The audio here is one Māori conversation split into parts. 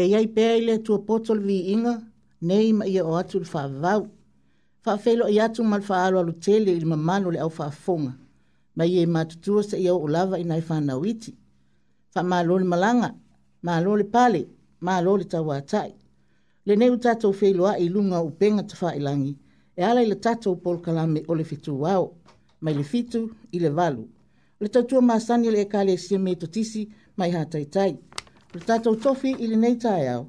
ia iai pea i le atua poto le viiga nei ma ia o atu i le faavavau faafeilo i atu ma le faaaloalotele i le mamano le aufaafofoga ma ia i matutua seʻia oo lava ina e fanau iti faamālo le malaga mālo le pale mālo le tauātaʻi lenei u tatou feiloaʻi i luga o upega tafaailagi e ala i le tatou polokalame o le fetuao mai le fitu i le valu o le tautua masani o le ekalesia e me totisi mai hataitai Le tātou tofi i le nei tāe au.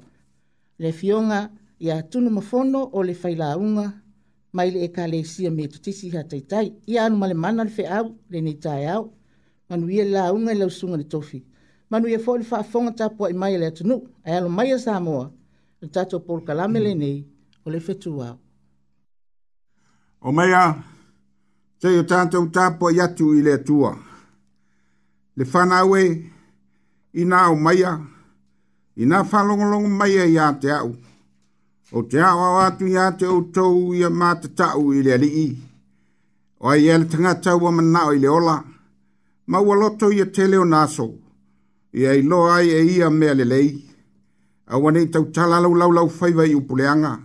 Le fionga i a tunu mafono o le faila unga. Mai le e ka le sia me tutisi ha taitai. I anu male mana le fe au le nei tāe au. Manu i la unga i lausunga le tofi. Manu i a fōli wha fonga tāpua i mai le atunu. Ai alo mai a Samoa. Le tātou pol kalame mhm. le nei o le fetu au. O mea, te o tātou tāpua i atu i le atua. Le whanawe, le whanawe, ina o maia, ina whalongolongo maia i te au. O te au au atu i te au tau i a mātatau i le alii. O ai ele tangata ua manao i le ola, maua loto i a te leo naso, i ai loa ai e ia mea le lei. A wanei tau tala lau lau lau whaiva i upuleanga,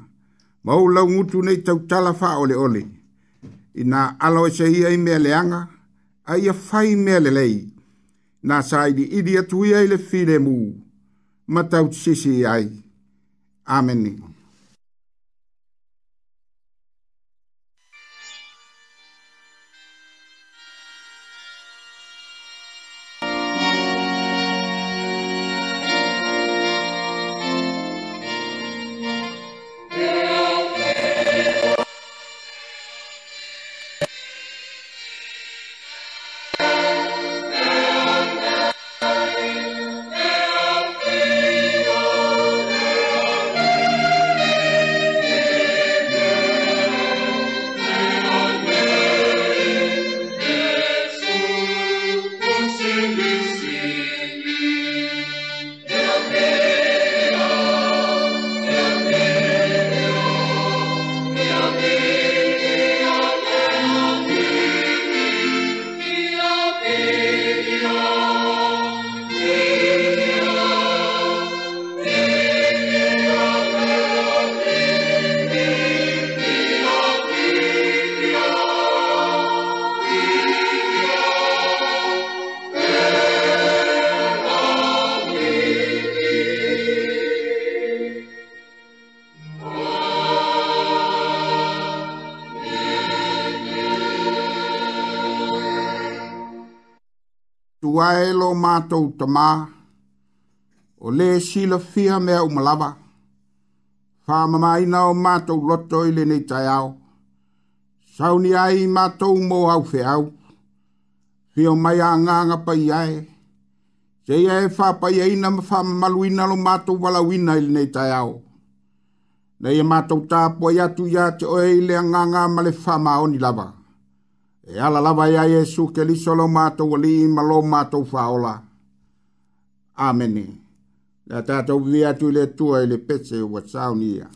mau lau ngutu nei tau tala wha ole ole. I nā alo e se ia i mea leanga, ai a whai mea le lei na sai di idi atu ia ile file mu. Matau tisisi ai. Amen. Amen. tātou ta mā, o le sila fia mea umalawa, wha mama ina o mātou loto i le nei tai au, sauni ai mātou mō au whi au, fia mai a ngānga pai ae, se ia e wha pai aina ma wha maluina lo mātou wala wina i le nei tai au, Nei e mātou tāpo i atu ia te oe i lea ngānga ma le wha maoni lava. E ala lava ia Jesu ke li solo mātou wali i malo mātou wha ola. Mātou Amen. La tātou vi atu le tua ele pese o wa saunia.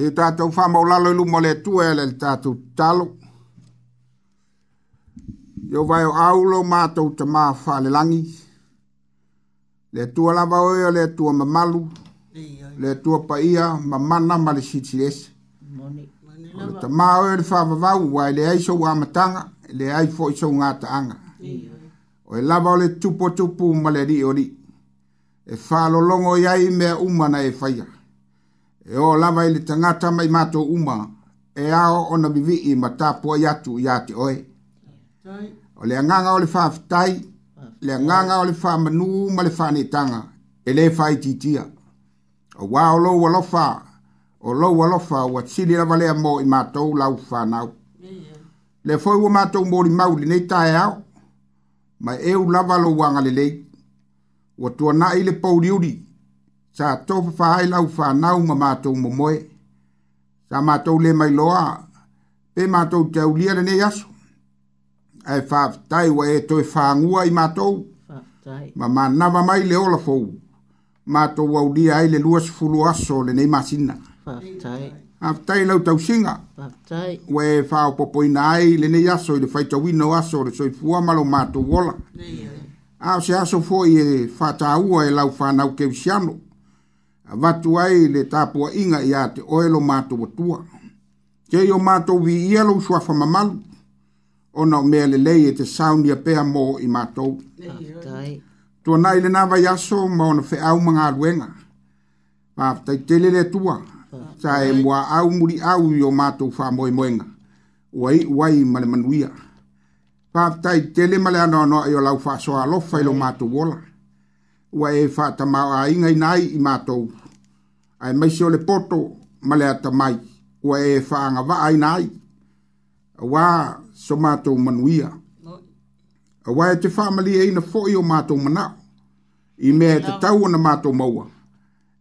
e tātou whamau lalo i lumo le tua ele le tātou talo. Yo vai o aulo mātou te mā whale langi. Le tua lava oia, le tua mamalu, le tua paia, mamana ma le siti lesi. O le tamā oia le whāwawau, wai le aiso wā matanga, le aifo iso ngā taanga. O e lava o le tupo tupu ma le ri o ri. E whālo longo iai mea umana e whaia. Mm e o lava ili tangata mai mato uma e ao ona bivi i mata pua yatu ya te oe. O le anganga o le faa fitai, le anganga o le faa manu ma le faa netanga, e le faa ititia. O wao lo walofa, o lo walofa wa tsili lava lea mo i mato lau faa nau. Le foi wa mato mori mauli nei tae ao, ma e u lava lo wanga le lei, wa tuana ile pauriuri, sa to fa fa ai lau fa na u ma to mo mo sa ma to le mai loa pe ma to te u lia ne yas ai fa tai wa e to fa ngua i ma to ma ma na ma mai le ola fo ma to wa u lia ai le luas fulu aso le nei masina fa tai fa tai lau tau singa fa tai we fa o popo ina ai le nei aso i le fai tau ino aso le soi fua malo ma to wola a se aso fo i e fa tau e lau fa na u ke usiano avatu ai le tapua inga i a te oelo mātou atua. Kei o mātou vi ielo sua whamamalu, ona o mea le lei e te saunia pea mō i mato. Tua nai le nava yaso ma ona fe au mga aruenga. Pāpta i tele le tua, sa e mua au muri au i o mātou wha moe moenga. Wai, wai ma le manuia. Pāpta i tele ma le anono i o lau wha soa alofa i lo mato wola ua e whātamauainga i nai i mātou. Ai maise o le poto malea mai, ua e whaanga wa ai nai. Ua so mātou manuia. Ua e te whamali e ina fōi o mātou manao. I mea te tau ana mātou maua.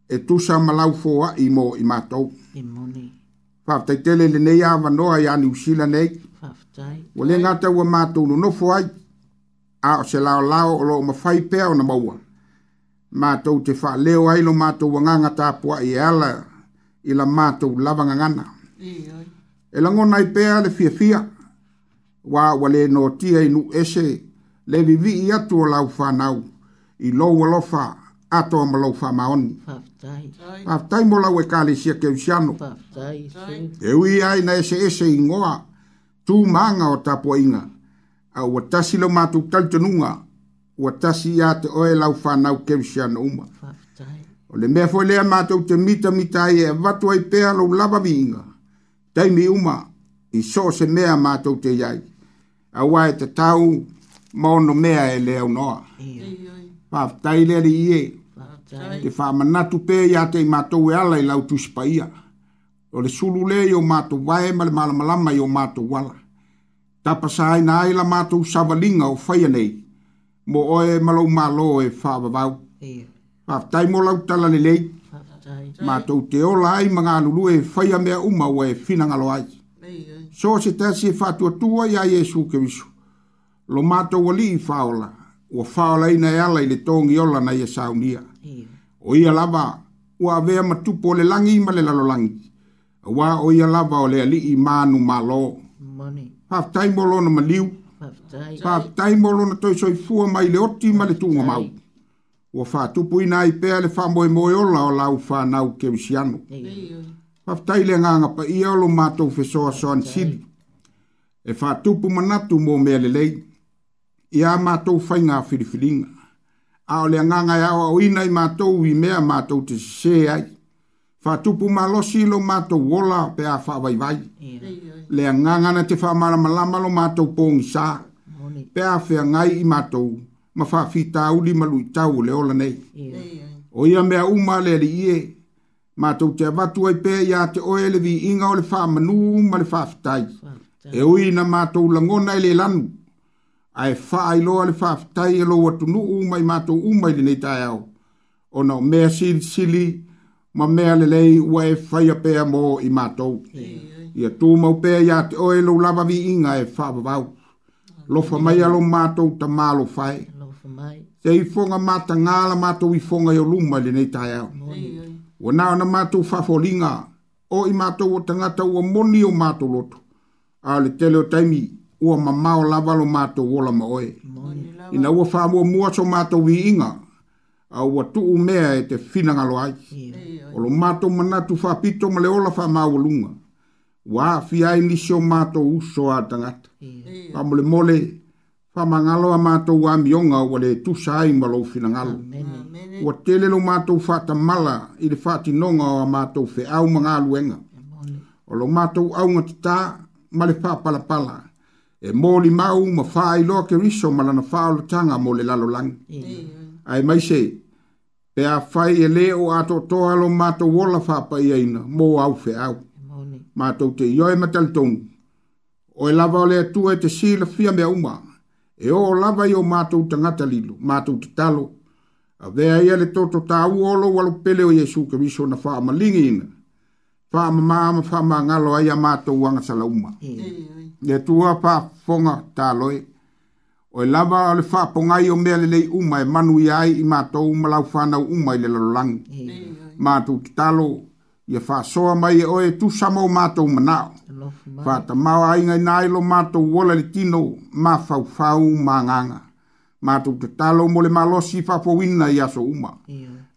E tūsa malau fōa i mō i mātou. Whaftai tele le nei awa noa i ani usila nei. Whaftai. Ua le ngātau a mātou no nofo ai. A o se lao lao o lo mawhai pēa o na maua mātou te wha leo ailo mātou wanganga tāpua i e ala i la mātou lavanga ngana. E langona i pēa le fia fia, wā wale no tia inu ese, le vivi i atu o lau whanau, i lau alofa, ato am lau wha maoni. Paftai mo lau e kāle sia ke usiano. E ui ai na ese ese i ngoa, tū maanga o tāpua inga, au watasi lau mātou tautanunga, wa tasi iā te oe lau fanau kerusia na uma o le mea foi lea matou te mitamita ai e avatu ai pea lou lava viiga taimi uma i so se mea matou te iai auā e tatau ma ono mea e lea unoa faafetai lea liie te faamanatu pea iā te i matou e ala i lau tusi paia o le sulu lea io matou wae ma le malamalama io matou ala tapa sa aina ai la matou savaliga o faia nei mo o e malo malo e fa ba ba fa tai mo la uta la le le ma to te o lai manga lulu e fa ya me uma o e fina nga loai so se te se fa tu tu o ya yesu ke bisu lo ma to wali fa ola o fa ola ina ya la ile tongi ola na yesa unia o ia lava ua avea matupu o le lagi ma le lalolagi auā o ia lava o le alii manu malō faafetaimo lona maliu mm. Paptai molo na toi soi fua mai le oti ma le tunga mau. Ua wha tupu ina i pēa le wha moe moe o lao lau wha nau ke usiano. Paptai le nganga pa ia olo mātou fe soa soan sili. E wha tupu manatu mō mea le lei. Ia mātou whai ngā firifiringa. A ole nganga e awa o ina i mātou i mea mātou te se ai fa tupu malosi lo mato wola pe a fa vai vai le nganga na te fa mala mala malo mato pong sa pe a fe ngai i mato ma fa fita u li malu tau le ola nei o ia me u male le ie mato te va tu ai pe ya te o ele vi inga o le fa manu ma le fa ftai e ui na mato la ngona ele lan ai fa ai lo le fa ftai lo watu nu u mai mato u mai le nei tai au ona mea sili sili ma mea le lei ua e whaia pēa mō i mātou. Ia tū mau pēa ia te oe lau lava vi inga e whāpapau. Lofa mai alo mātou ta mālo whae. Te i fonga māta ngāla mātou i fonga yo luma le nei tai au. Ua nāo na mātou whafolinga o i mātou o tangata ua moni o mātou loto. A le tele o taimi ua mamau lava lo mātou wola ma oe. Ina ua whāmua mua so mātou vi inga a ua tuu mea e te finagalo ai o lo matou manatu faapito ma le ola faamaualuga ua aafia ai nisi o matou uso a tagata faamolemole faamagalo a matou amioga ua le tusa ai ma lou finagalo ua tele lou matou faatamala i le faatinoga o a matou feau ma galuega o lou matou auga tatā ma le faapalapala e molimau ma faailoa keriso ma lana faaolataga mo le lalolagi yeah. yeah ai mai se pe a fai e le o ato to alo mato wola fa pa ina mo au fe au mato te yo e matal ton o e lava le tu e te sila fia me uma e o lava yo mato te ngata lilo mato te talo a vea ia le toto ta u olo walo pele o yesu ke miso na fa ma lingi ina fa ma ma ma fa ma ngalo aia mato uanga sala uma e tua pa fonga taloi e o e lava o le faapogai o mea lelei uma e manu ia ai i matou ma laufanau uma i le lalolagi matou tatalo ia faasoa mai e oe tusa mo matou manao faatamao aigaina ai lo matou ola le tino mafaufau magaga matou tatalo mo le malosi faafouina i aso uma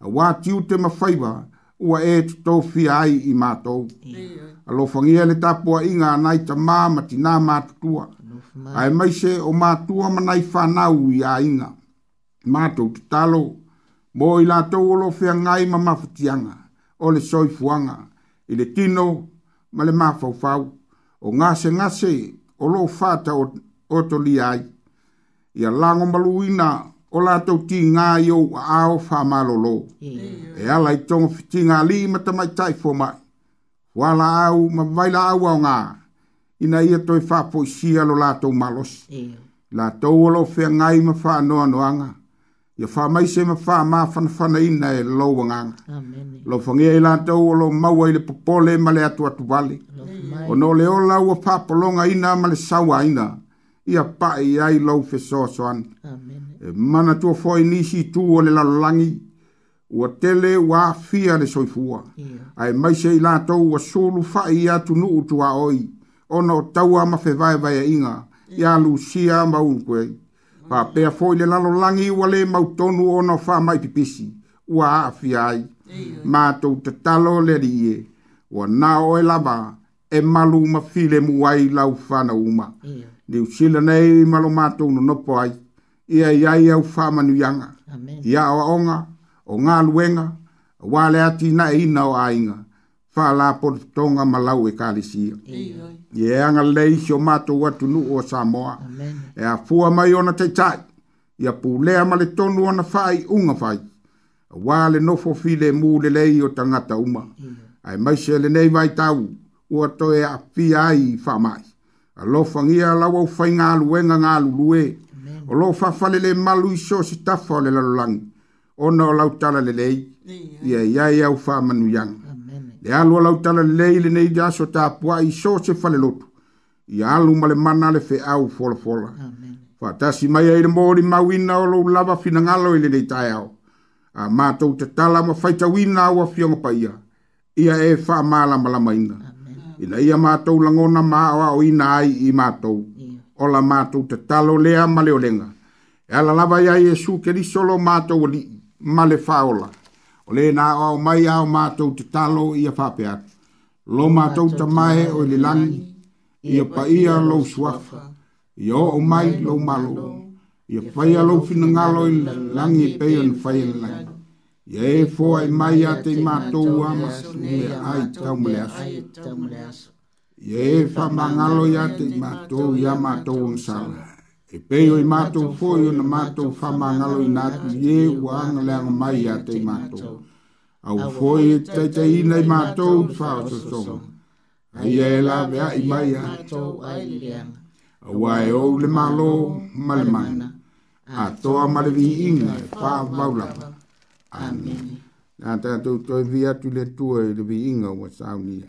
auā tiu te mafaiva ua e totofia ai i matou alofagia le tapuaʻiga anai tamā ma tinā matutua Amen Ai mai se o mātua manai whanau i a inga. Mātou te talo, mō i lātou olo whea ngai ma mawhutianga, o le soifuanga, i le tino, ma le mawhauwhau, o ngase ngase, o lo whata o, to li ai. Ia lango maluina, o lātou ti ngā i o ao whamalolo. E ala i tongo fiti ngā li ma tamai taifo Wala au, ma vaila au au ngāi ina ia e toi fapo isi alo lato malos. Yeah. Lato ulo fia ngai ma faa noa noanga. Ia faa maise ma faa maa fana fana ina e lo wanganga. Amen. Lo fangia ila ato ulo maua ile popole ma le atu atu vale. Yeah. O no le ola ua faa polonga ina ma le sawa ina. Ia pae iai lo fe soa soan. Amen. E mana tua foi nisi tu o le lalangi. Ua tele ua fia le soifua. Ia. Yeah. Ai maise ila ato ua sulu faa iatu nuutua oi. Ia ono o taua ma fe vai vai inga ia mm. lucia ma un kwe pa mm. pe foi le lalo langi wale ma tonu ono fa mai pipisi ua afiai ma to tatalo le die wa na o e lava e malu ma file muai lau fana uma ni usila nei malu ma to no no poi ia ia ia u fa manu yanga ia o onga o nga luenga wale atina e ina o ainga fala por tonga malau e kalisi ye anga lei sho mato watu nu o samoa e a fua mai ona te tai ia pule ma le tonu ona fai unga fai wale no fo file mu le lei o tangata uma ai mai se le nei vai tau o to e a pi ai fa mai a lo fangia la wo fai nga lu nga nga lu lu e o lo fa fa le le malu sho si ta fa le lalang ona lautala le lei ia ia ia fa manu yanga le alo lau tala lei le nei jaso ta pua i so se fale lotu. I alu male mana le fe au fola fola. Fatasi mai aile mori ma wina o lau lava fina ngalo ele nei tae au. A mātou te tala ma faita wina au a fionga pa ia. Ia e fa maala malama ina. Ina ia mātou langona maa o ina ai i mātou. Ola mātou te talo lea male o lenga. E ala lava ia Jesu keri solo mātou li male faola. Amen le na o mai ao ma to talo i a whapea. Lo mātou ta mai o le langi, i a pa ia lo suafa, i o mai lo malo. I a whaia lo fina ngalo i le langi i pei an whaia le langi. e, e, e fōa i mai a te mātou a masu i e a ai tau mle asu. I e whamangalo i a te mātou i a mātou an sāla. Amen. E peo i mātou fōi na mātou whama ngalo i nātou ie ua anga leanga mai a te mātou. Au fōi e te te ina i mātou i whao sa songa. Ai e la vea i mai a tō ai leanga. Au ai au le malo ma A toa ma le vi inga e whao maulapa. Amen. Nā tātou toi vi atu le tua e le vi inga wa saunia.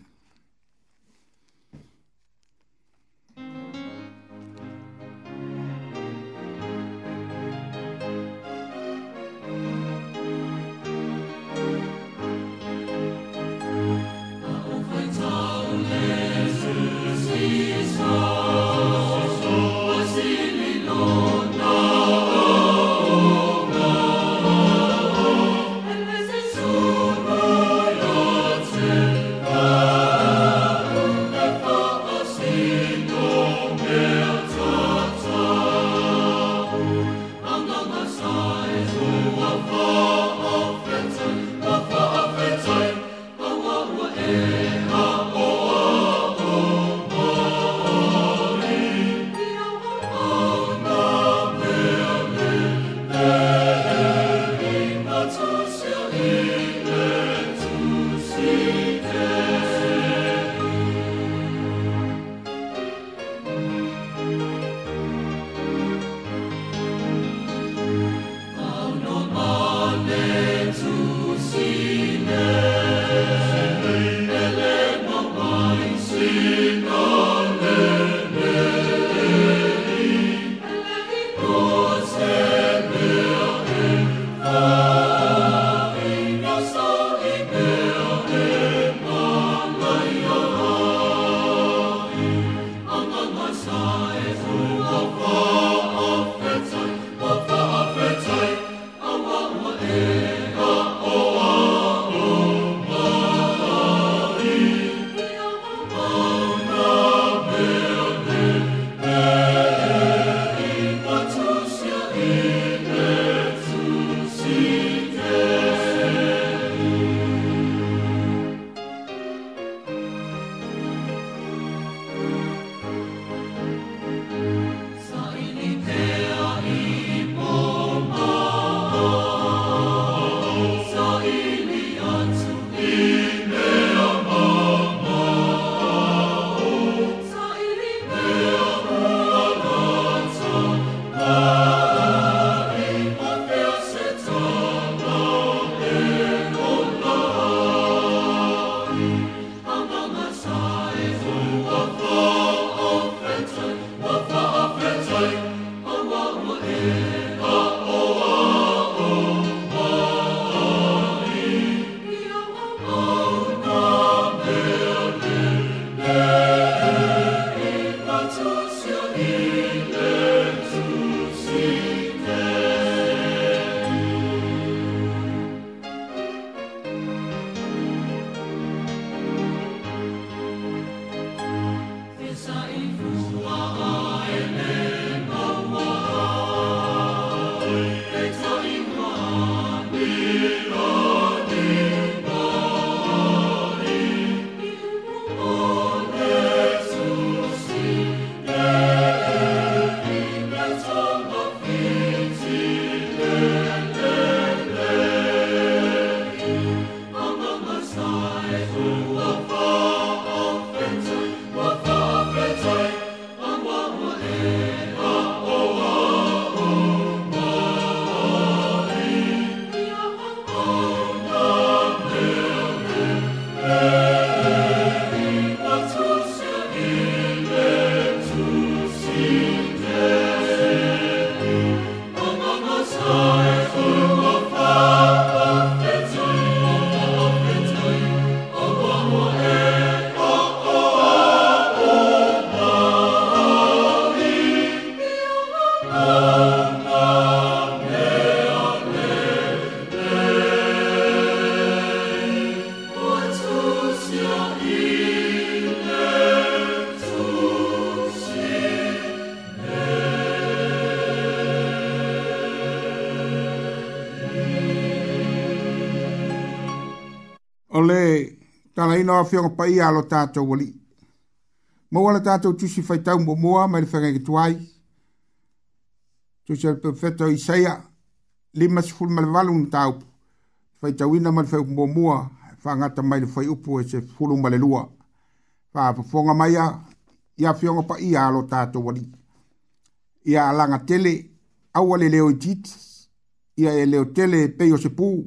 tala ina o fiong pa ia lo tato wali. Mo wala tato tusi fai tau mo moa, mai le whangai tuai. Tusi alpe feto i seia, lima sifun male walu na tau. Fai tau ina mali fai upu mo moa, whangata mai le fai upu e se fulu male lua. Fai apafonga mai a, ia fiong pa ia lo tato wali. Ia alanga tele, awale leo i jitis, ia e leo tele peyo se puu,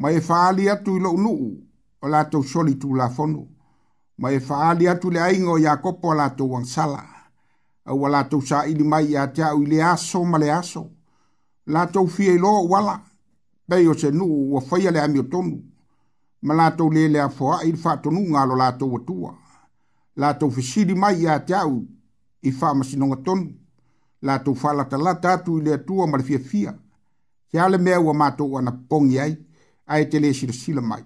mai e faali atu ilo unuu, o latou soli tulafono ma e faaali atu le aiga o iakopo a latou agasala aua latou saʻili mai iā te au i le aso ma le aso latou fia iloa uala pei o se nuu ua faia le amiotonu ma latou lē le afoaʻi i le faatonuga a lo latou atua latou fesili mai iā te au i faamasinoga tonu latou faalatalata atu i le atua ma le fiafia seā le mea ua matou ana pogi ai ae te lē silasila mai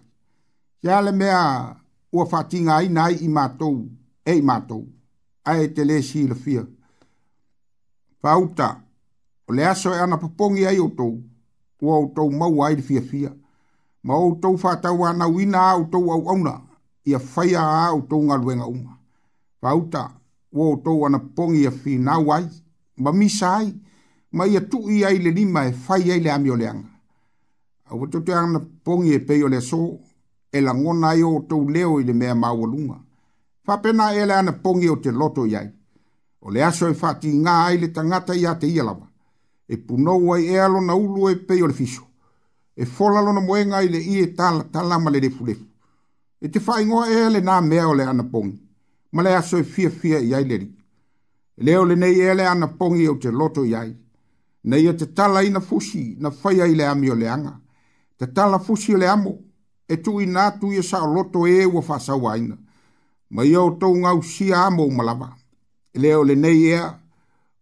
Ia le mea ua whatinga ai nai i mātou, e i mātou, a e te le si fia. Whauta, o le aso e ana papongi ai o tou, ua o tou mau ai le fia fia. Ma o tou whātau ana wina a o au auna, ia faya a o tou ngaluenga uma. Fauta, ua o tou ana pongi a fi nau ai, ma misa ai, ma ia tu ai le lima e whai ai le amio leanga. Awa tote ana e peio le soo, e la ngona i o tau leo i le mea maualunga. Whapena e le ana pongi o te loto iai. O le aso e whati ngā ai le tangata i a te ialawa. E punau ai e alo na ulu e pei o le fiso. E folalo na moenga i le i e tala talama le refulefu. E te whaingoa e le nā mea o le ana pongi. Ma le aso e fia fia iai le ri. Leo le nei e le ana pongi o te loto iai. Nei e te tala i na fusi na whaia i le ami o le anga. Te tala fusi o le amo e tui nā tui e sa loto e ua whasau aina. Ma ia o tau ngau si amo malawa. E leo le nei ea,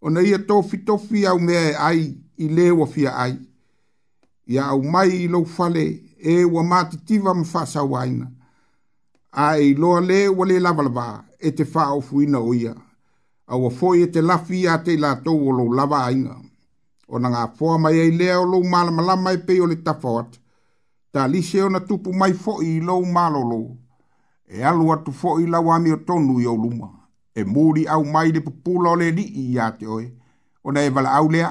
o na ia e tofi tofi au mea e ai i le ua fia ai. Ia au mai i lau fale e ua mati tiva ma whasau aina. Ai loa le ua le lavalava e te wha o fuina o ia. Au a foi e te lafi a te la tau o lau lava aina. O na ngā foa mai e lea o lau malamalama e pei o le tafawata talise ona tupu mai fo i lou malolo e alu atu foʻi lauami o tonu i ou luma e muli au mai de pupulo o le alii iā te oe ona e au lea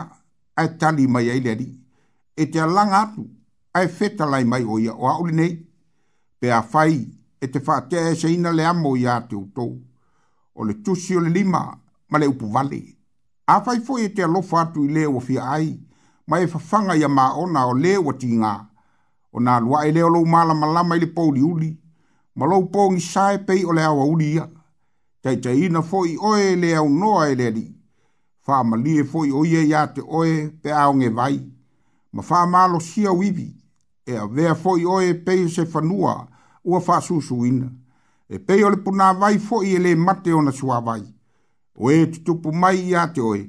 ae tani mai ai le alii e te alaga atu ae fetalai mai o ia o aʻu nei pe a fai e te e se ina le amo iā te outou o le tusi o le lima ma le upu vale fai fo e te alofa atu i lē ua fia ai ma e fafaga ia maona o lē ua tigā o na lua e leo lou mala malama i le pou li uli, ma lou pou ngi sae pei o le awa uli ia. Tai tai ina foi oe le au noa e le li. Faa ma li e foi oie ia te oe pe ao nge vai. Ma faa ma alo sia uibi. E a vea foi oe pei se fanua ua faa susu ina. E pei o le puna vai foi e le mate o na sua vai. O e tutupu mai ia te oe.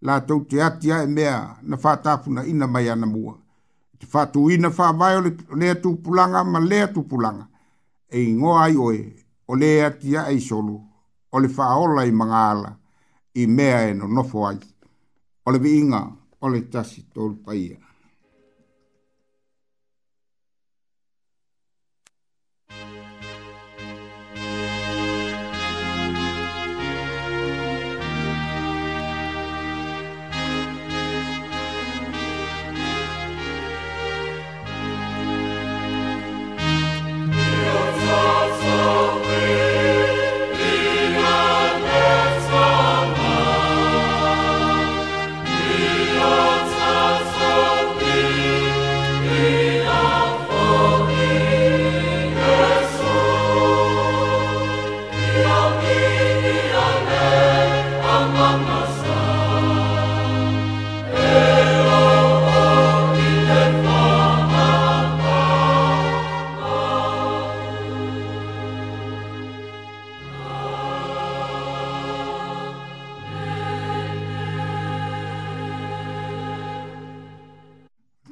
La tau te atia e mea na faa tapuna ina mai anamua. mua fatuina fa vai o le tu pulanga ma le tu pulanga e ingo ai oe o le atia ai solo o le faola i mangala i mea e no nofo ai o le vinga o le tasi tolpaia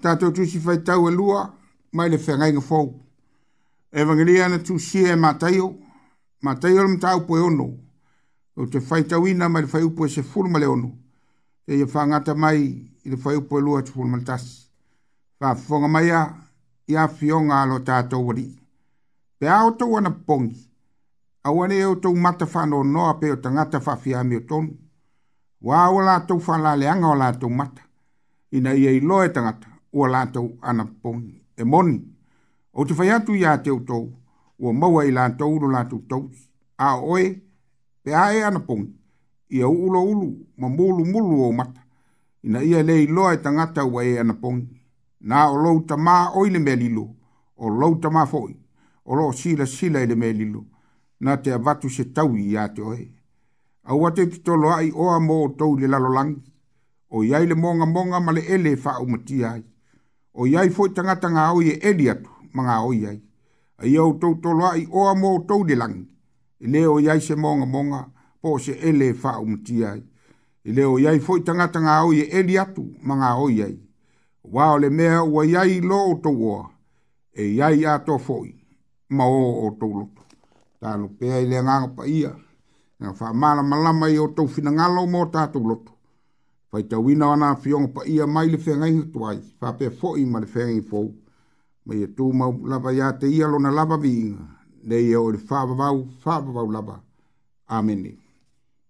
tātou tūsi fai tau e lua, mai le whengai ngā fōu. Evangeliana na tūsi e mātaio, mātaio lam tāu poe ono, o te fai tau ina mai le fai upo e se fulu male ono, e i ngata mai i le fai upo e lua te fulu male tas. Wha whonga mai a, i a fionga alo tātou wari. Pe a o tau ana pongi, a wane e o tau mata whanau noa pe o tangata whawhia mi o tonu. Wā o lātou whalā leanga o lātou mata, ina ia i loe tangata, ua lātou ana pōngi e moni. O te whai atu ia te utou, ua maua i lātou no lātou tau, a oe, pe ae ana pōngi, ia ulo ulu, ma mulu mulu o mata, ina ia lei loa e tangata ua e ana pōngi. Nā o lou ta mā oile me lilo, o lou ta mā fōi, o lo sila sila ele me lilo, nā te avatu se tau i ia te oe. A ua te pitolo ai oa mō tau le lalolangi, o iai le monga monga male ele e wha umatia ai o iai foi tangata ngā oi e eli atu, mga oi ai. A ia o tau tolo ai oa mō tau de langi. I leo iai se monga monga, po se ele e wha umti ai. I leo iai foi tangata ngā oi e eli atu, mga oi ai. Wao le mea ua iai lo o tau oa, e iai ato to foi, ma o o tau loto. Tālo pēa i le ngā pa ia, ngā wha malama lama i o tau finangalo mō tātou loto fai tawina wana fionga pa ia mai le whenga inga tuai, fa pe fo i ma le whenga inga fo, ma ia e tū mau lava ia te ia lona lava vi inga, ne ia e o le whabavau, whabavau lava, amene.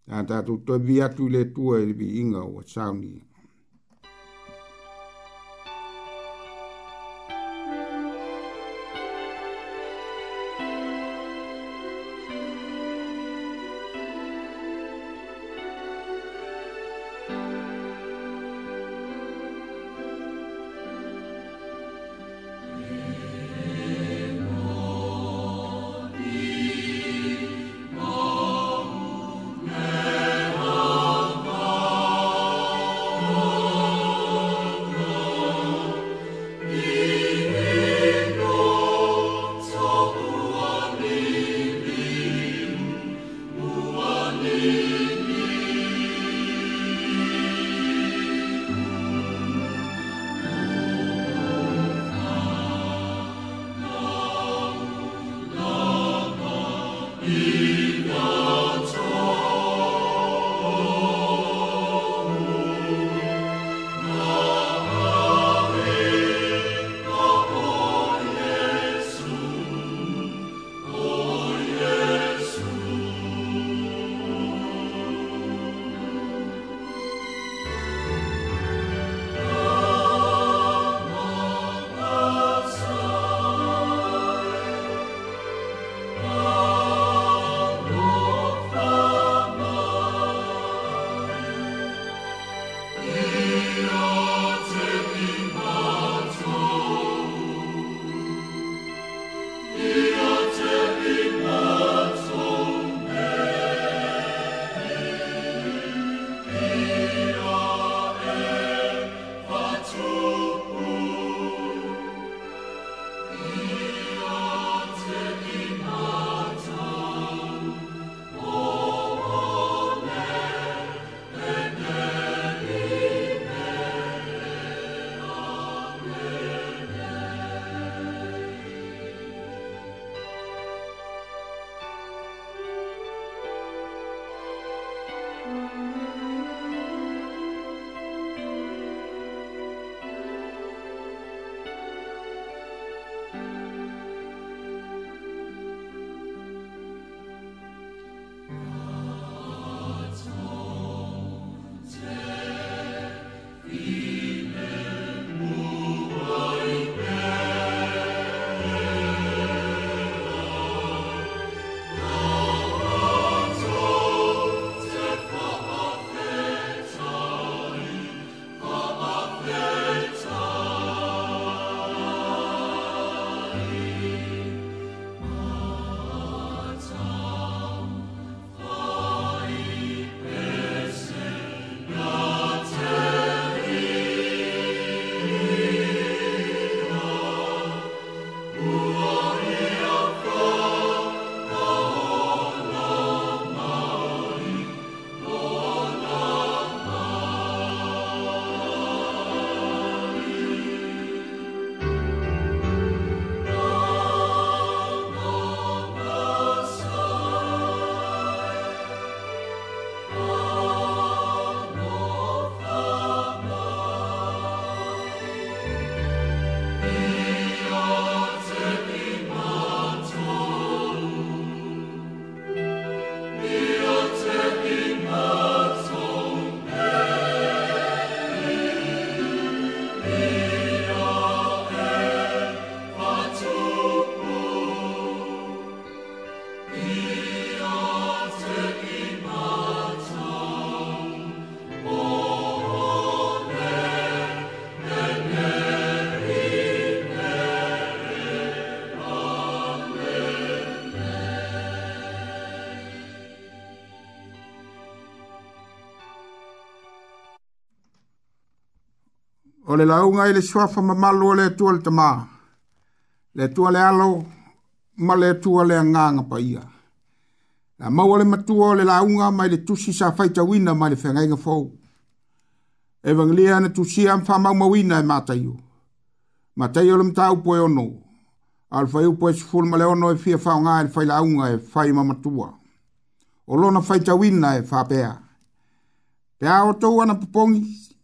Tā tātou toi vi atu le tua e vi inga o a saunia. Yeah. le launga i le suafa ma malu le atua le le atua alo male le nganga le agaga paia la maua ma tuole o le launga mai le tusi sa faita faitauina mai le feagaiga fou evagalia na tusia ma faamaumauina e mataio mataio le mataupu e ono a le faiupu e sufulu ma le ono e fia faaogā i le failauga e fai ma matua na lona faitauina e faapea pea o tou ana popogi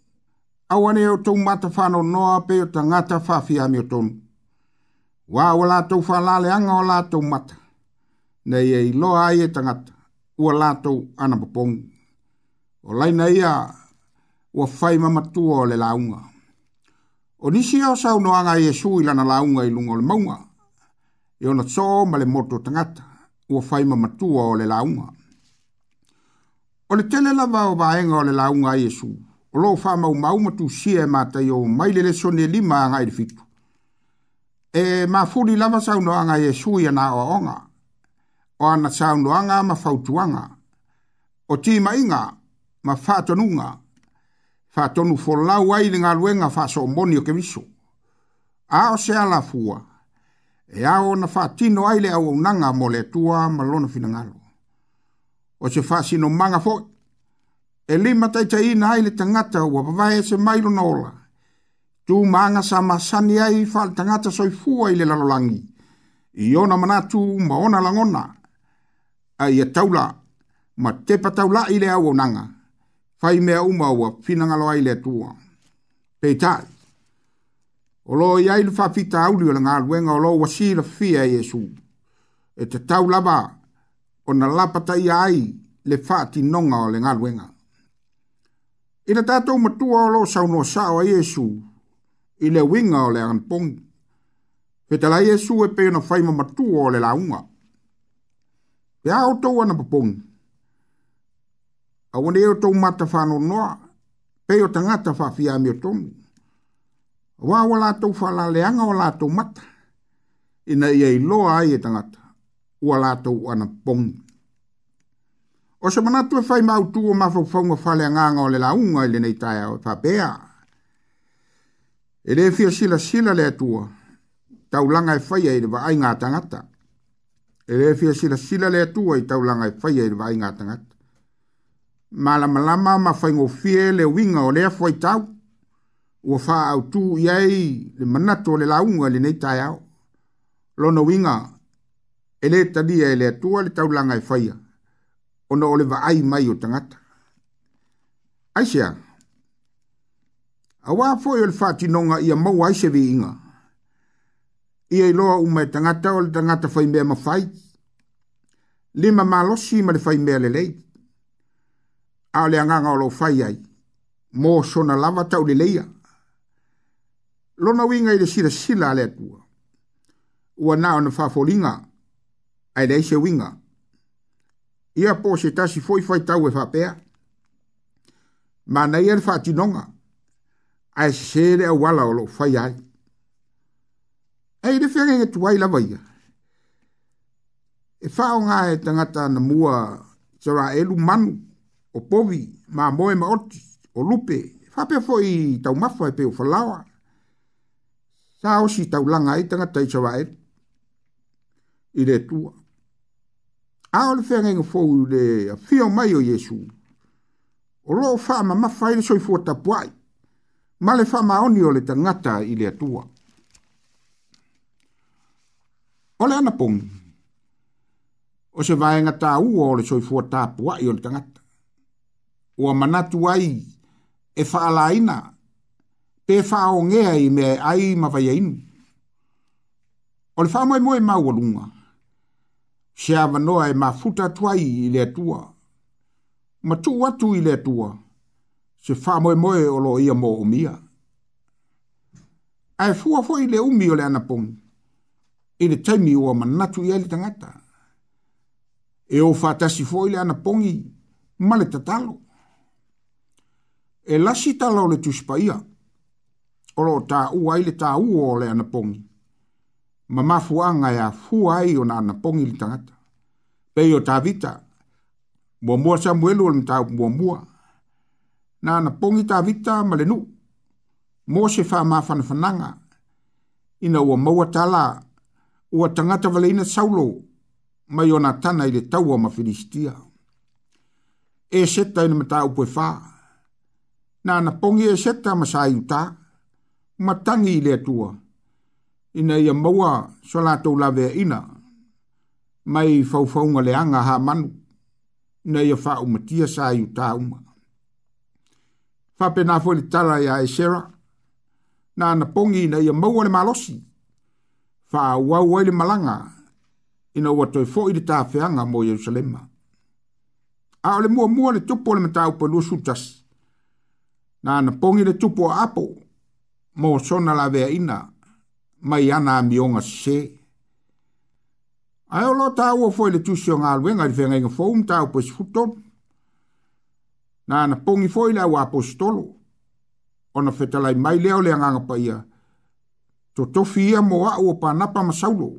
awane o tou mata whano noa pe o tangata whawhi a mio tonu. Wā o lātou whalale anga o lātou mata. Nei e loa ai e tangata, ua lātou anapapongu. O laina ia, ua whai mamatua o le launga. O nisi o sau noanga i e sui lana launga i lungo le maunga. E ona tso ma le moto tangata, ua whai mamatua o le launga. O le tele lava o vaenga o le launga i e sui. E e o loo faamaumau ma tusia e matai o mai lelesone lima agai le fitu e mafuli lava saunoaga iesu iana oaoga o ana saunoaga ma fautuaga o timaʻiga ma faatonuga faatonu fololau ai le galuega faasoomoni o kemiso a o se alafua e a ona faatino ai le auaunaga mo le atua ma lona finagalo o se faasinomaga foʻi e lima taitaina ai le tagata ua vavae e se mailo na ola tumaga sa masani ai faaletagata soifua i le lalolagi i ona manatu maona langona. Ai a e taula ma tepa taulaʻi le nanga. fai mea uma ua finagalo ai le atua peitaʻi o loo i ai le faafitauli o le galuega o lo uasi la fafia e iesu e tatau lava ona lapataia ai le fati faatinoga o le galuega I le tātou matua o loo sauno sao a Iesu, i le winga o le angpong, Petala Iesu e peo na fai ma matua o le launga. Pe a o tau ana papong. A wane e o tau mata whanau noa, peo tangata wha fia mi o tonu. Wa o lātou whala leanga o lātou mata, ina ia i loa ai e tangata, o lātou ana pongi. O se mana tu fai mau tu o mafo fau ma fale nganga o le launga ele nei tai o fapea. Ele fia sila sila le atua. Tau langa e fai e va ai ngata ngata. Ele fia sila sila le atua i tau langa e fai e va ai ngata ngata. Malama lama ma fai ngo fie le winga o lea fai tau. Ua faa au tu iai le manato le launga ele nei tai au. Lona winga ele tadia ele atua le tau langa e fai e ona ole va ai mai o tangata. Aisea, awa fo e ole fati nonga ia mau aise vi inga. Ia iloa ume tangata ole tangata fai mea mawhai. Lima malosi ma le fai mea lelei. A le anganga o lo fai ai. Mo sona lava tau le leia. Lona winga i le sira sila le atua. Ua na ona fafolinga. Ai aise winga. Aile aise winga ia po se tasi foi foi tau e fapea. Ma na ia fatinonga, Ai se le wala o lo fai ai. Ei le whenge nge tuai lava ia. E whao ngā e tangata na mua tera elu manu o povi ma moe ma oti o lupe. Whapea foi tau mafa e pe o whalawa. Sa tau langa e tangata i tera elu. I tua a o le fenga inga fōu le fio mai o Yesu. O lo wha ma mawha ili soi fua tapuai. Ma le wha oni o le tangata i le atua. O le anapong. O se vae nga tā ua o le soi fua tapuai o le tangata. O a manatu ai e wha alaina. Pe wha o ngea i me ai mawhaia inu. O le wha mai mai maua lunga. O se ava noa e mafuta tuai i le tua. Ma tu watu i le tua, se wha moe moe o lo ia mo o mia. Ai fua fua i le umi o le anapong. i le taimi o a manatu i ali tangata. E o fatasi fua i le anapongi, ma le tatalo. E lasi tala o le tuspaia, o lo ta ua i le ta ua o le anapongi ma mafuanga ya fuai o na na pongi li tangata. Pei o tavita, mua mua Samuelu o le mtau mua mua. Na na pongi tavita ma le nu. Mose wha maa whanawhananga. Ina ua maua tala, ua tangata vale ina saulo, mai o na tana i le tau ma Filistia. E seta ina mtau pwe wha. Na na pongi e seta ma sa iuta, ma tangi i le atua. Na ina ia maua so latou lavea ina mai faufaunga leanga ha manu ina ia faaumatia sa iuta uma faapena foi le tala ia esera na ana pogi ina ia maua le malosi faauau ai le malaga ina ua toe foʻi le tafeaga mo ierusalema a o le tupo le tupu o le mataupalusutasi na ana le tupu o apo mo sona la ina, mai ana mi onga se. Ai olo tau o foile tusi o ngalwe, ngari fenga inga fōum tau pēs futon. Nā na pongi foile au apostolo. Ona fetalai mai leo le anganga pa ia. To tofi ia mo au o pānapa masaulo.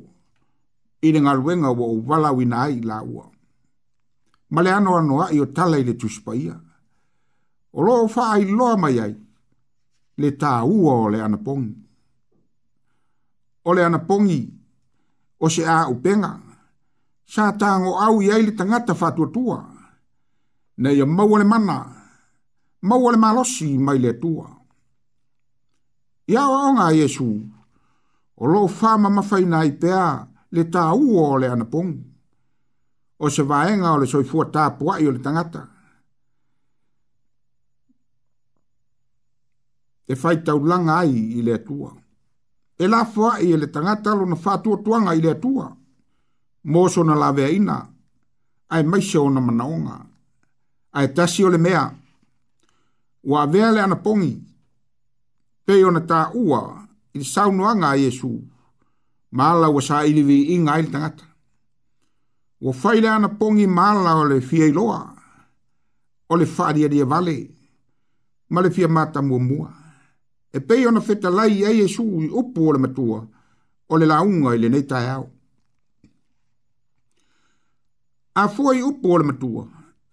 Ile ngalwe nga wa o wala wina ai la ua. Male ano ano a iyo tala ile tusi pa ia. Olo o faa iloa mai ai. Le tā ua o le anapongi o ana pongi o se a upenga. Sa tango au i aile tangata fatua tua. Na ia maua le mana, maua le malosi mai le tua. Ia oonga Yesu, o lo fama mawhai nai pea le tā ua o le ana pongi. O se vaenga o le soifua tā puai o le tangata. e fai tau langa ai i le tua e la fwa i ele tangata lo na fatua tuanga i le atua. Moso na la vea ina, ai maisha o na manaonga, ai tasi o le mea, wa vea le anapongi, pe o ta ua, i saunuanga a Yesu, maala wa sa ilivi inga i tangata. Wa faile anapongi maala o le fia iloa, o le faria dia vale, ma le fia mata mua mua e pei ona fetalai ai e suu i upu o le matua, o le launga i le nei tai au. A fua i upu o le matua,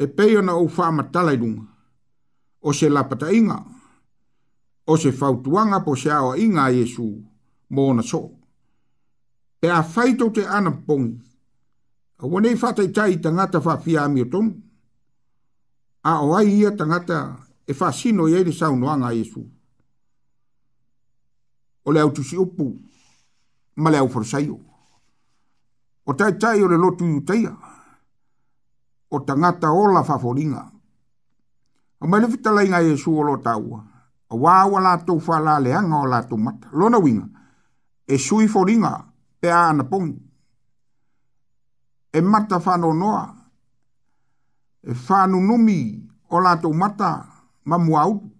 e pei ona au wha matalai lunga, o se lapata inga, o se fautuanga po se awa inga i e suu, mō na so. Pe a whaito te ana pongi, a wanei whatai tai tangata wha fia amio tonu, a oai ia tangata e whasino i e le saunuanga i e suu o le autusi upu ma le aufarasaio o taitai o le lotu utaia, o tagata ola faafoliga o mai le fetalaiga iesu o lo taua auā ua latou faalaleaga o latou mata lona winga, e sui foliga pe a anapogi e mata noa, e numi o latou mata ma muaulu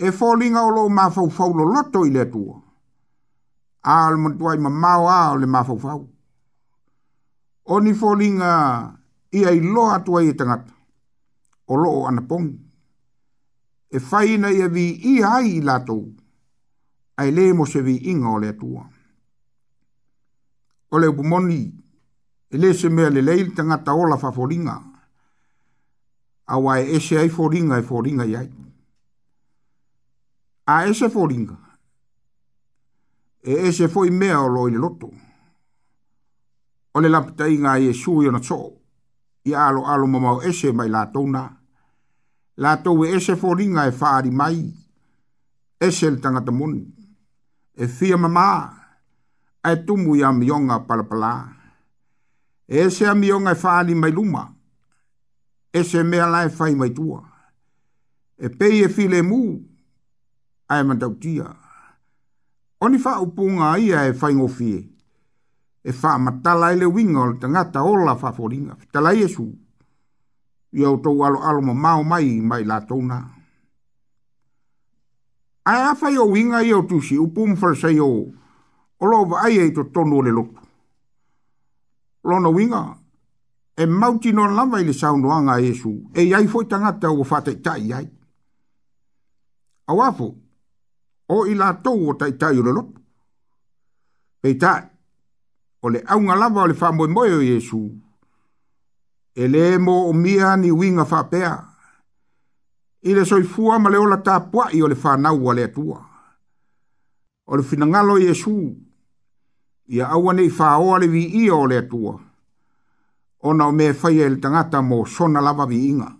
e fōlinga o lo mafau lo loto i le tua. A le mantua i mamau a o le mafau fau. O ni fōlinga i ai lo atua i e tangata. O lo o anapongi. E whaina i a vi i hai i lato. Ai le mo se vi inga o le tua. O le upumoni. E le se mea le leil tangata o la fa fōlinga. A e se ai fōlinga e ai. Fōlinga i ai a ese foringa e ese foi mea o loi le loto o le lapita inga i e su i ona tso i alo alo mamau ese mai la tona la tou e ese foringa e faari mai ese le tangata moni e fia mamā ae tumu i amioga palapala e ese amioga e faali mai luma ese mea lae fai mai tua e pei e filemu ae e matautia o ni faaupuga ia e faigofie e faamatala i le uiga o le tagata ola faafoliga fetalai esu ia outou aloalo mamao mai ma i latou na ae afai ouiga ia o tusi upu ma falasai o o loo vaai ai e totonu o le lotu lona winga. e mautinona lava i le saunoaga a iesu e iai foʻi tagata ua tai ai auafo o i la tou o tai tai ura lotu. Pei tai, o le aunga lava o le whamoe moe o Jesu, e le mo o mia ni winga whapea, i le soifua ma le ola tā puai o le whanau a le atua. O le finangalo Jesu, ia aua nei whaoa le vi ia o le atua, ona o me whaia e le tangata mo sona lava vi inga.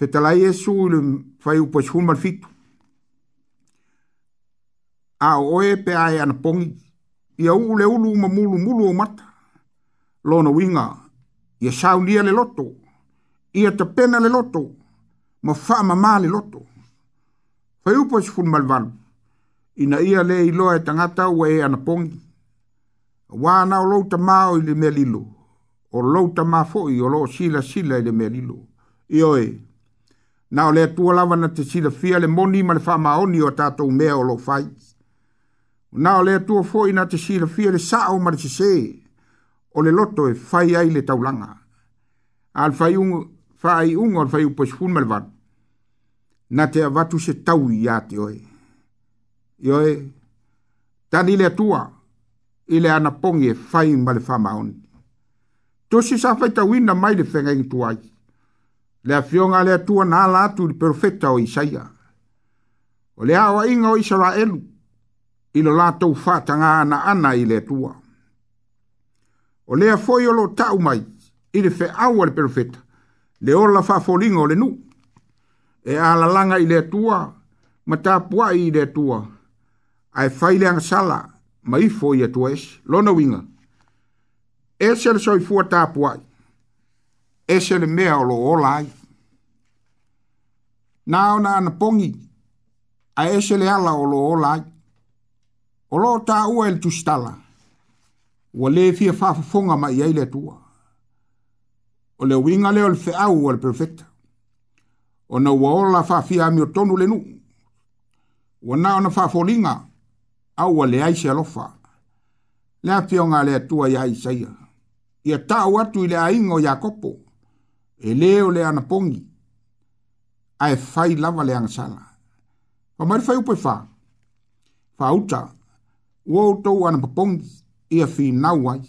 Se tala Yesu le fai upo shun mal fitu. A oe pe ae ana pongi. Ia u le ulu ma mulu mulu o mata. Lona winga. Ia shau lia le loto. Ia te pena le loto. Ma faa ma maa le loto. Fai upo shun mal valu. Ina ia le iloa e tangata ua e ana pongi. Wana o louta mao i le melilo. O louta mafoi o lo sila sila i le melilo. Ioe. Ioe na o le atua lava na te silafia le moni ma le faamaoni o tatou mea o loo fai na o le atua foʻi na te silafia le saʻo ma le sesē o le loto e fai ai le taulaga a le faaiʻuga o le fai upa esufulu ma le valu na te avatu se tau iā te oe ioe tani le atua i le anapogi e fai ma le faamaoni tosi sa faitauina mai le fegaigituai le afioga a le atua na ala atu i le perofeta o isaia o le aʻoaʻiga o isaraelu i lo latou faatagā ana ana i le atua o lea foʻi o loo taʻu mai i le feʻau a le perofeta le ola faafoliga o le nuu e alalaga i le atua ma tapuaʻi i le atua ae fai le agasala ma ifo i atua ese lona uiga ese le soifua tapuaʻi e se le mea o lo o lai. Nā o nā na pongi, a e se le ala o lo o lai. O lo tā ua e le tustala, ua le fia whafafonga ma iei le tua. O le winga le o le whiau o le perfecta. O na ua o la whafia mi o tonu le nu. Ua nā o na whafolinga, a ua le aise alofa. Lea fionga le tua iai saia. Ia tā uatu i le aingo ia kopo. Ia e leo le ana pongi a e fai lava le angasala. Pa mari fai upo e fa, fa uta, ua o tau ana papongi, ia fi nau ai,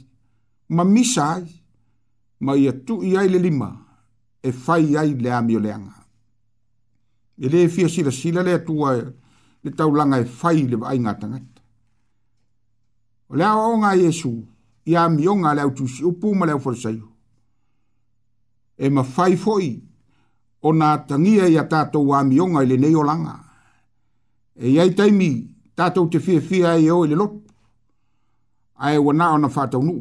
ma misa ai, ma ia tu i ai le lima, e fai ai le amio le anga. E le fia sila sila le atua, le tau langa e fai le ai ngata ngata. O le aonga Yesu, ia amionga le autusi, upuma le au forasaiu, e ma fai foi o nā tangia i a tātou wāmionga i le neolanga. E iai taimi tātou te fia fia e o i le lotu. Ae wana o na whātau nu.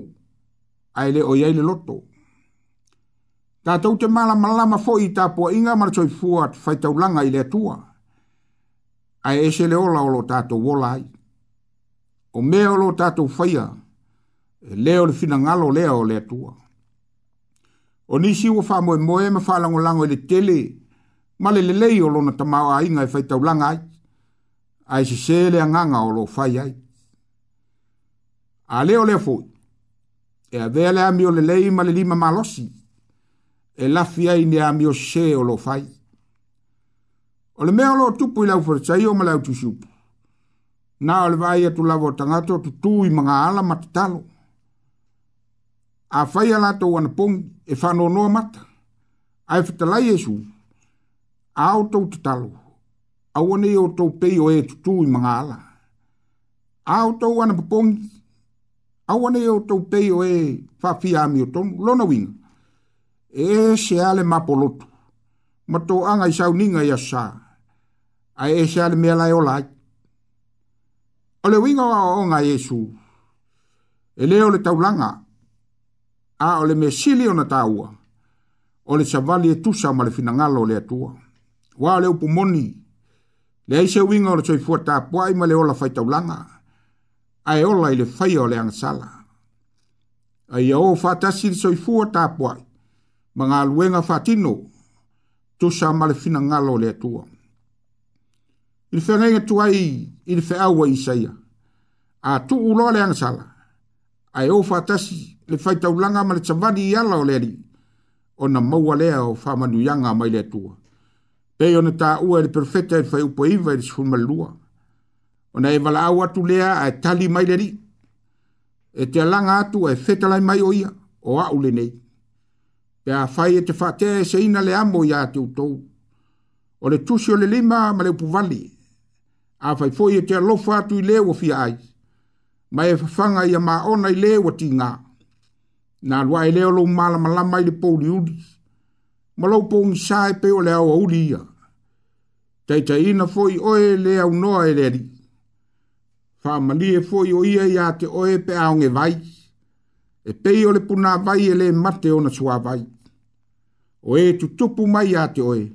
Ae le o iai le loto. Tātou te mala malama foi i tāpua inga maratoi fua at whaitau langa i le atua. Ae ese le ola olo tātou wola ai. O mea olo tātou whaia. E leo le fina ngalo leo le atua. O nisi ua wha moe moe ma wha lango lango ele tele. Ma le lelei o lona tamau a inga e whai tau langa ai. Ai si e se le anganga o lo whai ai. A leo leo fwoi. E a vea le ami o lelei ma le lima malosi. E lafi ai ni ami o se o lo whai. O le mea o lo tupu i lau whai o ma lau tusupu. Nā o le vai atu lavo tangato tutu i mga ala matatalo. talo a fai ala to wana pong e whano noa mata. A e whitalai e su, a au tau te talo, a wane o tau pei o e tutu i mga ala. A au tau wana pong, a wane o tau pei o e whawhia ami o tonu, lona winga. E se ale mapolotu, mato anga i sau ninga i asa, a e se ale mea lai o lai. O le winga wa o nga Yesu, e leo le taulanga, langa, a o le mesili ona tāua, o le savali e tusa ma le finangalo le atua. Wa le upu moni, le aise winga o le soifua tāpua ima le ola fai taulanga, a e ola i le fai o le angasala. A ia o fatasi le soifua tāpua, ma ngā luenga fatino, tusa ma le finangalo le atua. Ilfe ngai ngatua i, ilfe awa isaia, a tu uloa le angasala, ai o fatasi le faita ulanga ma le tsavani yala o leri o na maua lea o fa manu yanga mai le tua pe o na ta u e le perfetta e fai upo iwa e sfuma lua o na e wala au atu lea a e tali mai leri e te alanga atu e feta lai mai o ia o au le nei pe a fai e te fatea e se ina le amo ia te utou o le tusio le lima ma le upuvali a fai foi e te alofa atu i leo o fia ai ma e fafanga ia ma ona i le wati ngā. Nā lua e leo lo mala malama i le pōli uri, ma lau pō ngi sāe pe o le au auri ia. Tei tei ina fōi oe le au noa e leri. Fā e fōi o ia ia te oe pe au nge vai, e pei o le puna vai e le mate ona sua vai. O e tu tupu mai ia te oe,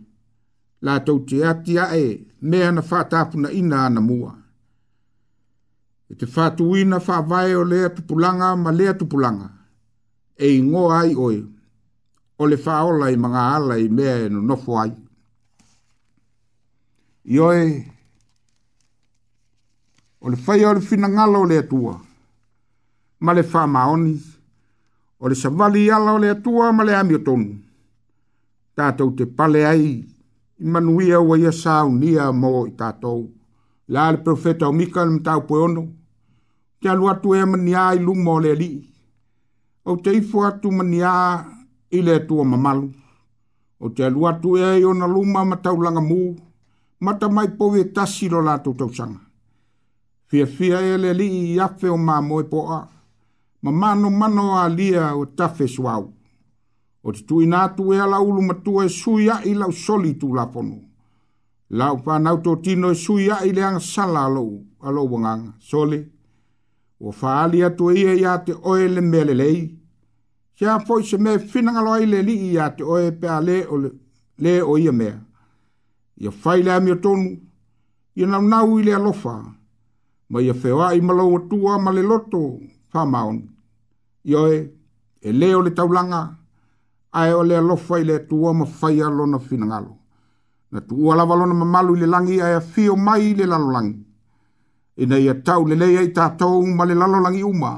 la tau te atia e mea na fātāpuna ina ana mua e te whātuina whāwae o lea tupulanga ma lea tupulanga, e i ngō ai oe, o le whāola i mga ala i mea e no nofo ai. Ioe, o le whai o le fina ngala o lea tua, ma le wha maoni, o le savali ala o lea tua ma le amiotonu, tātou te pale ai, i manuia ua ia saunia mō i Tātou la le profeta o mika le mtau po ono. Te alu atu e mania i lumo le li. O te ifu atu mania i le tua mamalu. O te alu atu e i ona luma matau langa mu. Mata mai po e tasi lo lato tau sanga. Fia fia e le li i afe o mamo e po a. Ma mano mano a lia o tafe suau. O te tui nātu e ala ulu matua e suia i lau soli tu lafonu la upa nau to tino e sui a i leang sala alo alo wanganga sole o faali atu e ia ia te oe le mele lei kia poi se me finanga loa i le li ia te oe pe a le o le o ia mea ia fai lea mi tonu ia nau nau i le alofa ma ia fewa i malau atua ma le loto fa maon ia oe e le o le taulanga ae o le alofa i le atua ma fai alona finangalo finanga na tu ola valona mamalu le langi ai a fio mai le lalolangi ina ia tau le lei ai tatou ma le lalolangi uma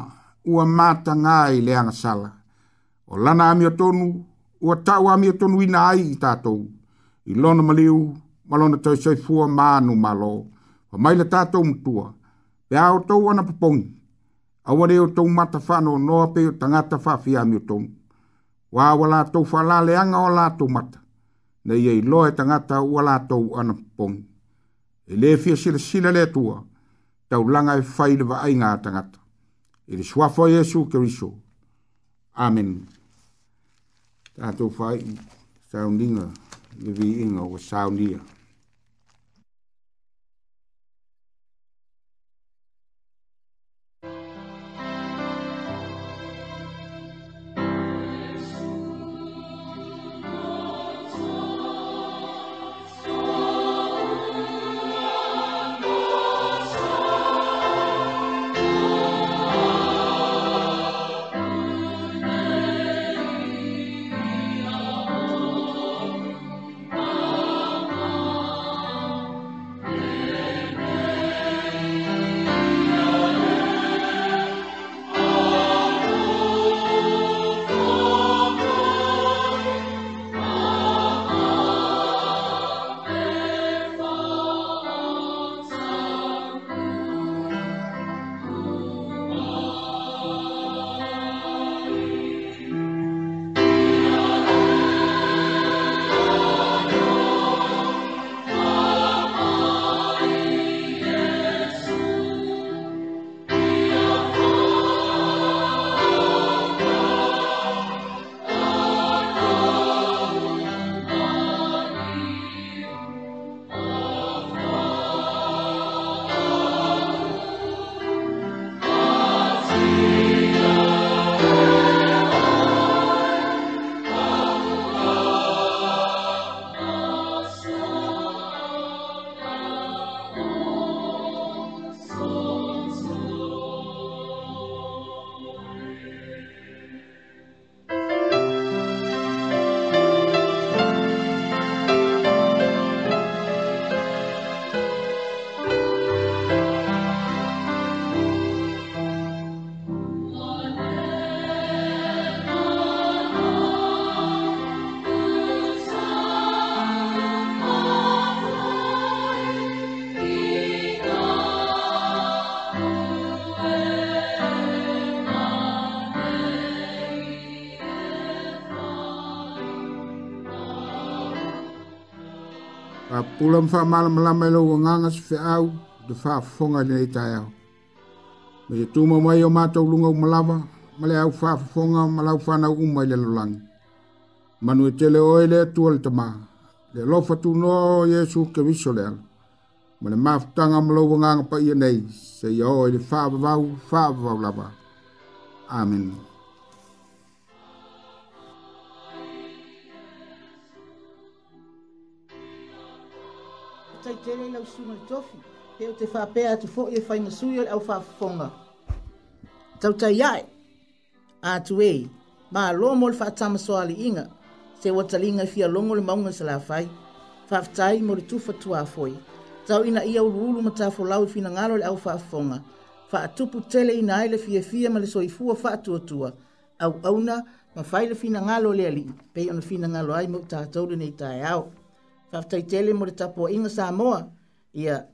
ua mataga i le agasala o lana amiotonu ua tau amiotonuina ai i tatou i lona maliu ma lona taisoifua manu malo mai le tatou matua pe a outou ana popogi aua lē outou mata faanoanoa pei o tagata faafia amiotonu ua aua latou faalaleaga o latou mata na ia i loa e tangata ua lātou ana pongi. E le fia sila sila tau langa e faile wa ai ngā tangata. E le suafo Yesu Kiriso. Amen. ta Tātou fai, sauninga, le vi inga o saunia. a pula mwha mala mala mai lo wanganga se whi au te wha whonga ni nei tai au. Me te tūma mai o mātou lunga umalawa, male au wha whonga malau whanau umai le lulangi. Manu e tele oe le tua le tamā, le lofa tu no Jesu ke viso le ala. Ma le mafutanga malo wanganga pa ia nei, se ia oe le wha wawau, wha wawau lava. Amen. Amen. tai tele lau tofi, he te whapea atu fo i e whai masui o le au Tau tai ai, atu e, ma lo mo le whaatama soa le inga, se watalinga fia longo le maunga sa la whai, whaftai mo le tufa tua foi. Tau ina ia uruulu ma tafo lau i fina ngalo le au whafonga, wha atupu tele ina ai le fia fia ma le soifua wha atuatua, au auna ma whai le fina ngalo le ali, pei ona fina ngalo ai mo ta le nei tae au fafatai tele mo le tapuaʻiga sa moa ia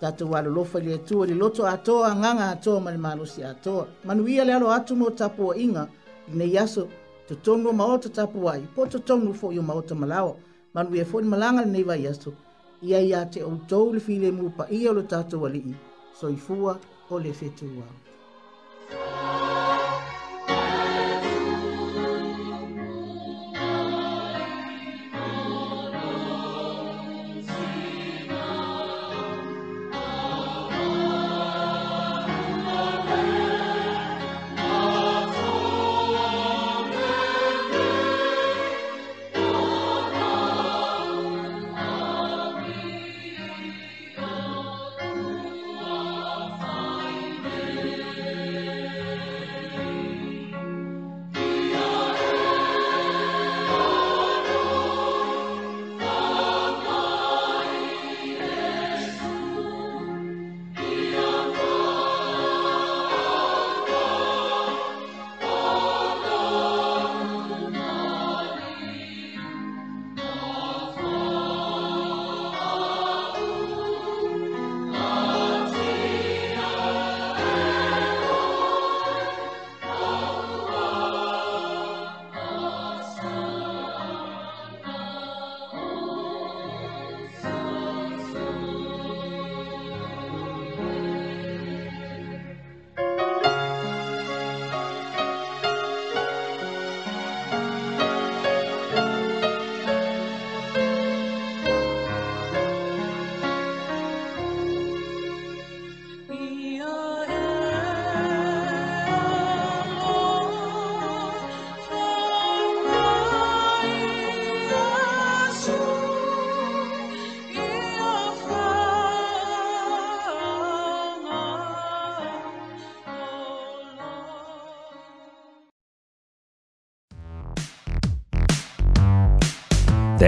tatou alolofa i le atua le loto atoa agaga atoa ma le malosi atoa manuia le alo atu mo tapuaʻiga lenei aso totonu o maoto tapuai po totonu foʻi o maoto malao manuia fo le malaga lenei vai aso ia ia te outou le filemu paia ia lo tatou alii soifua o le fetuao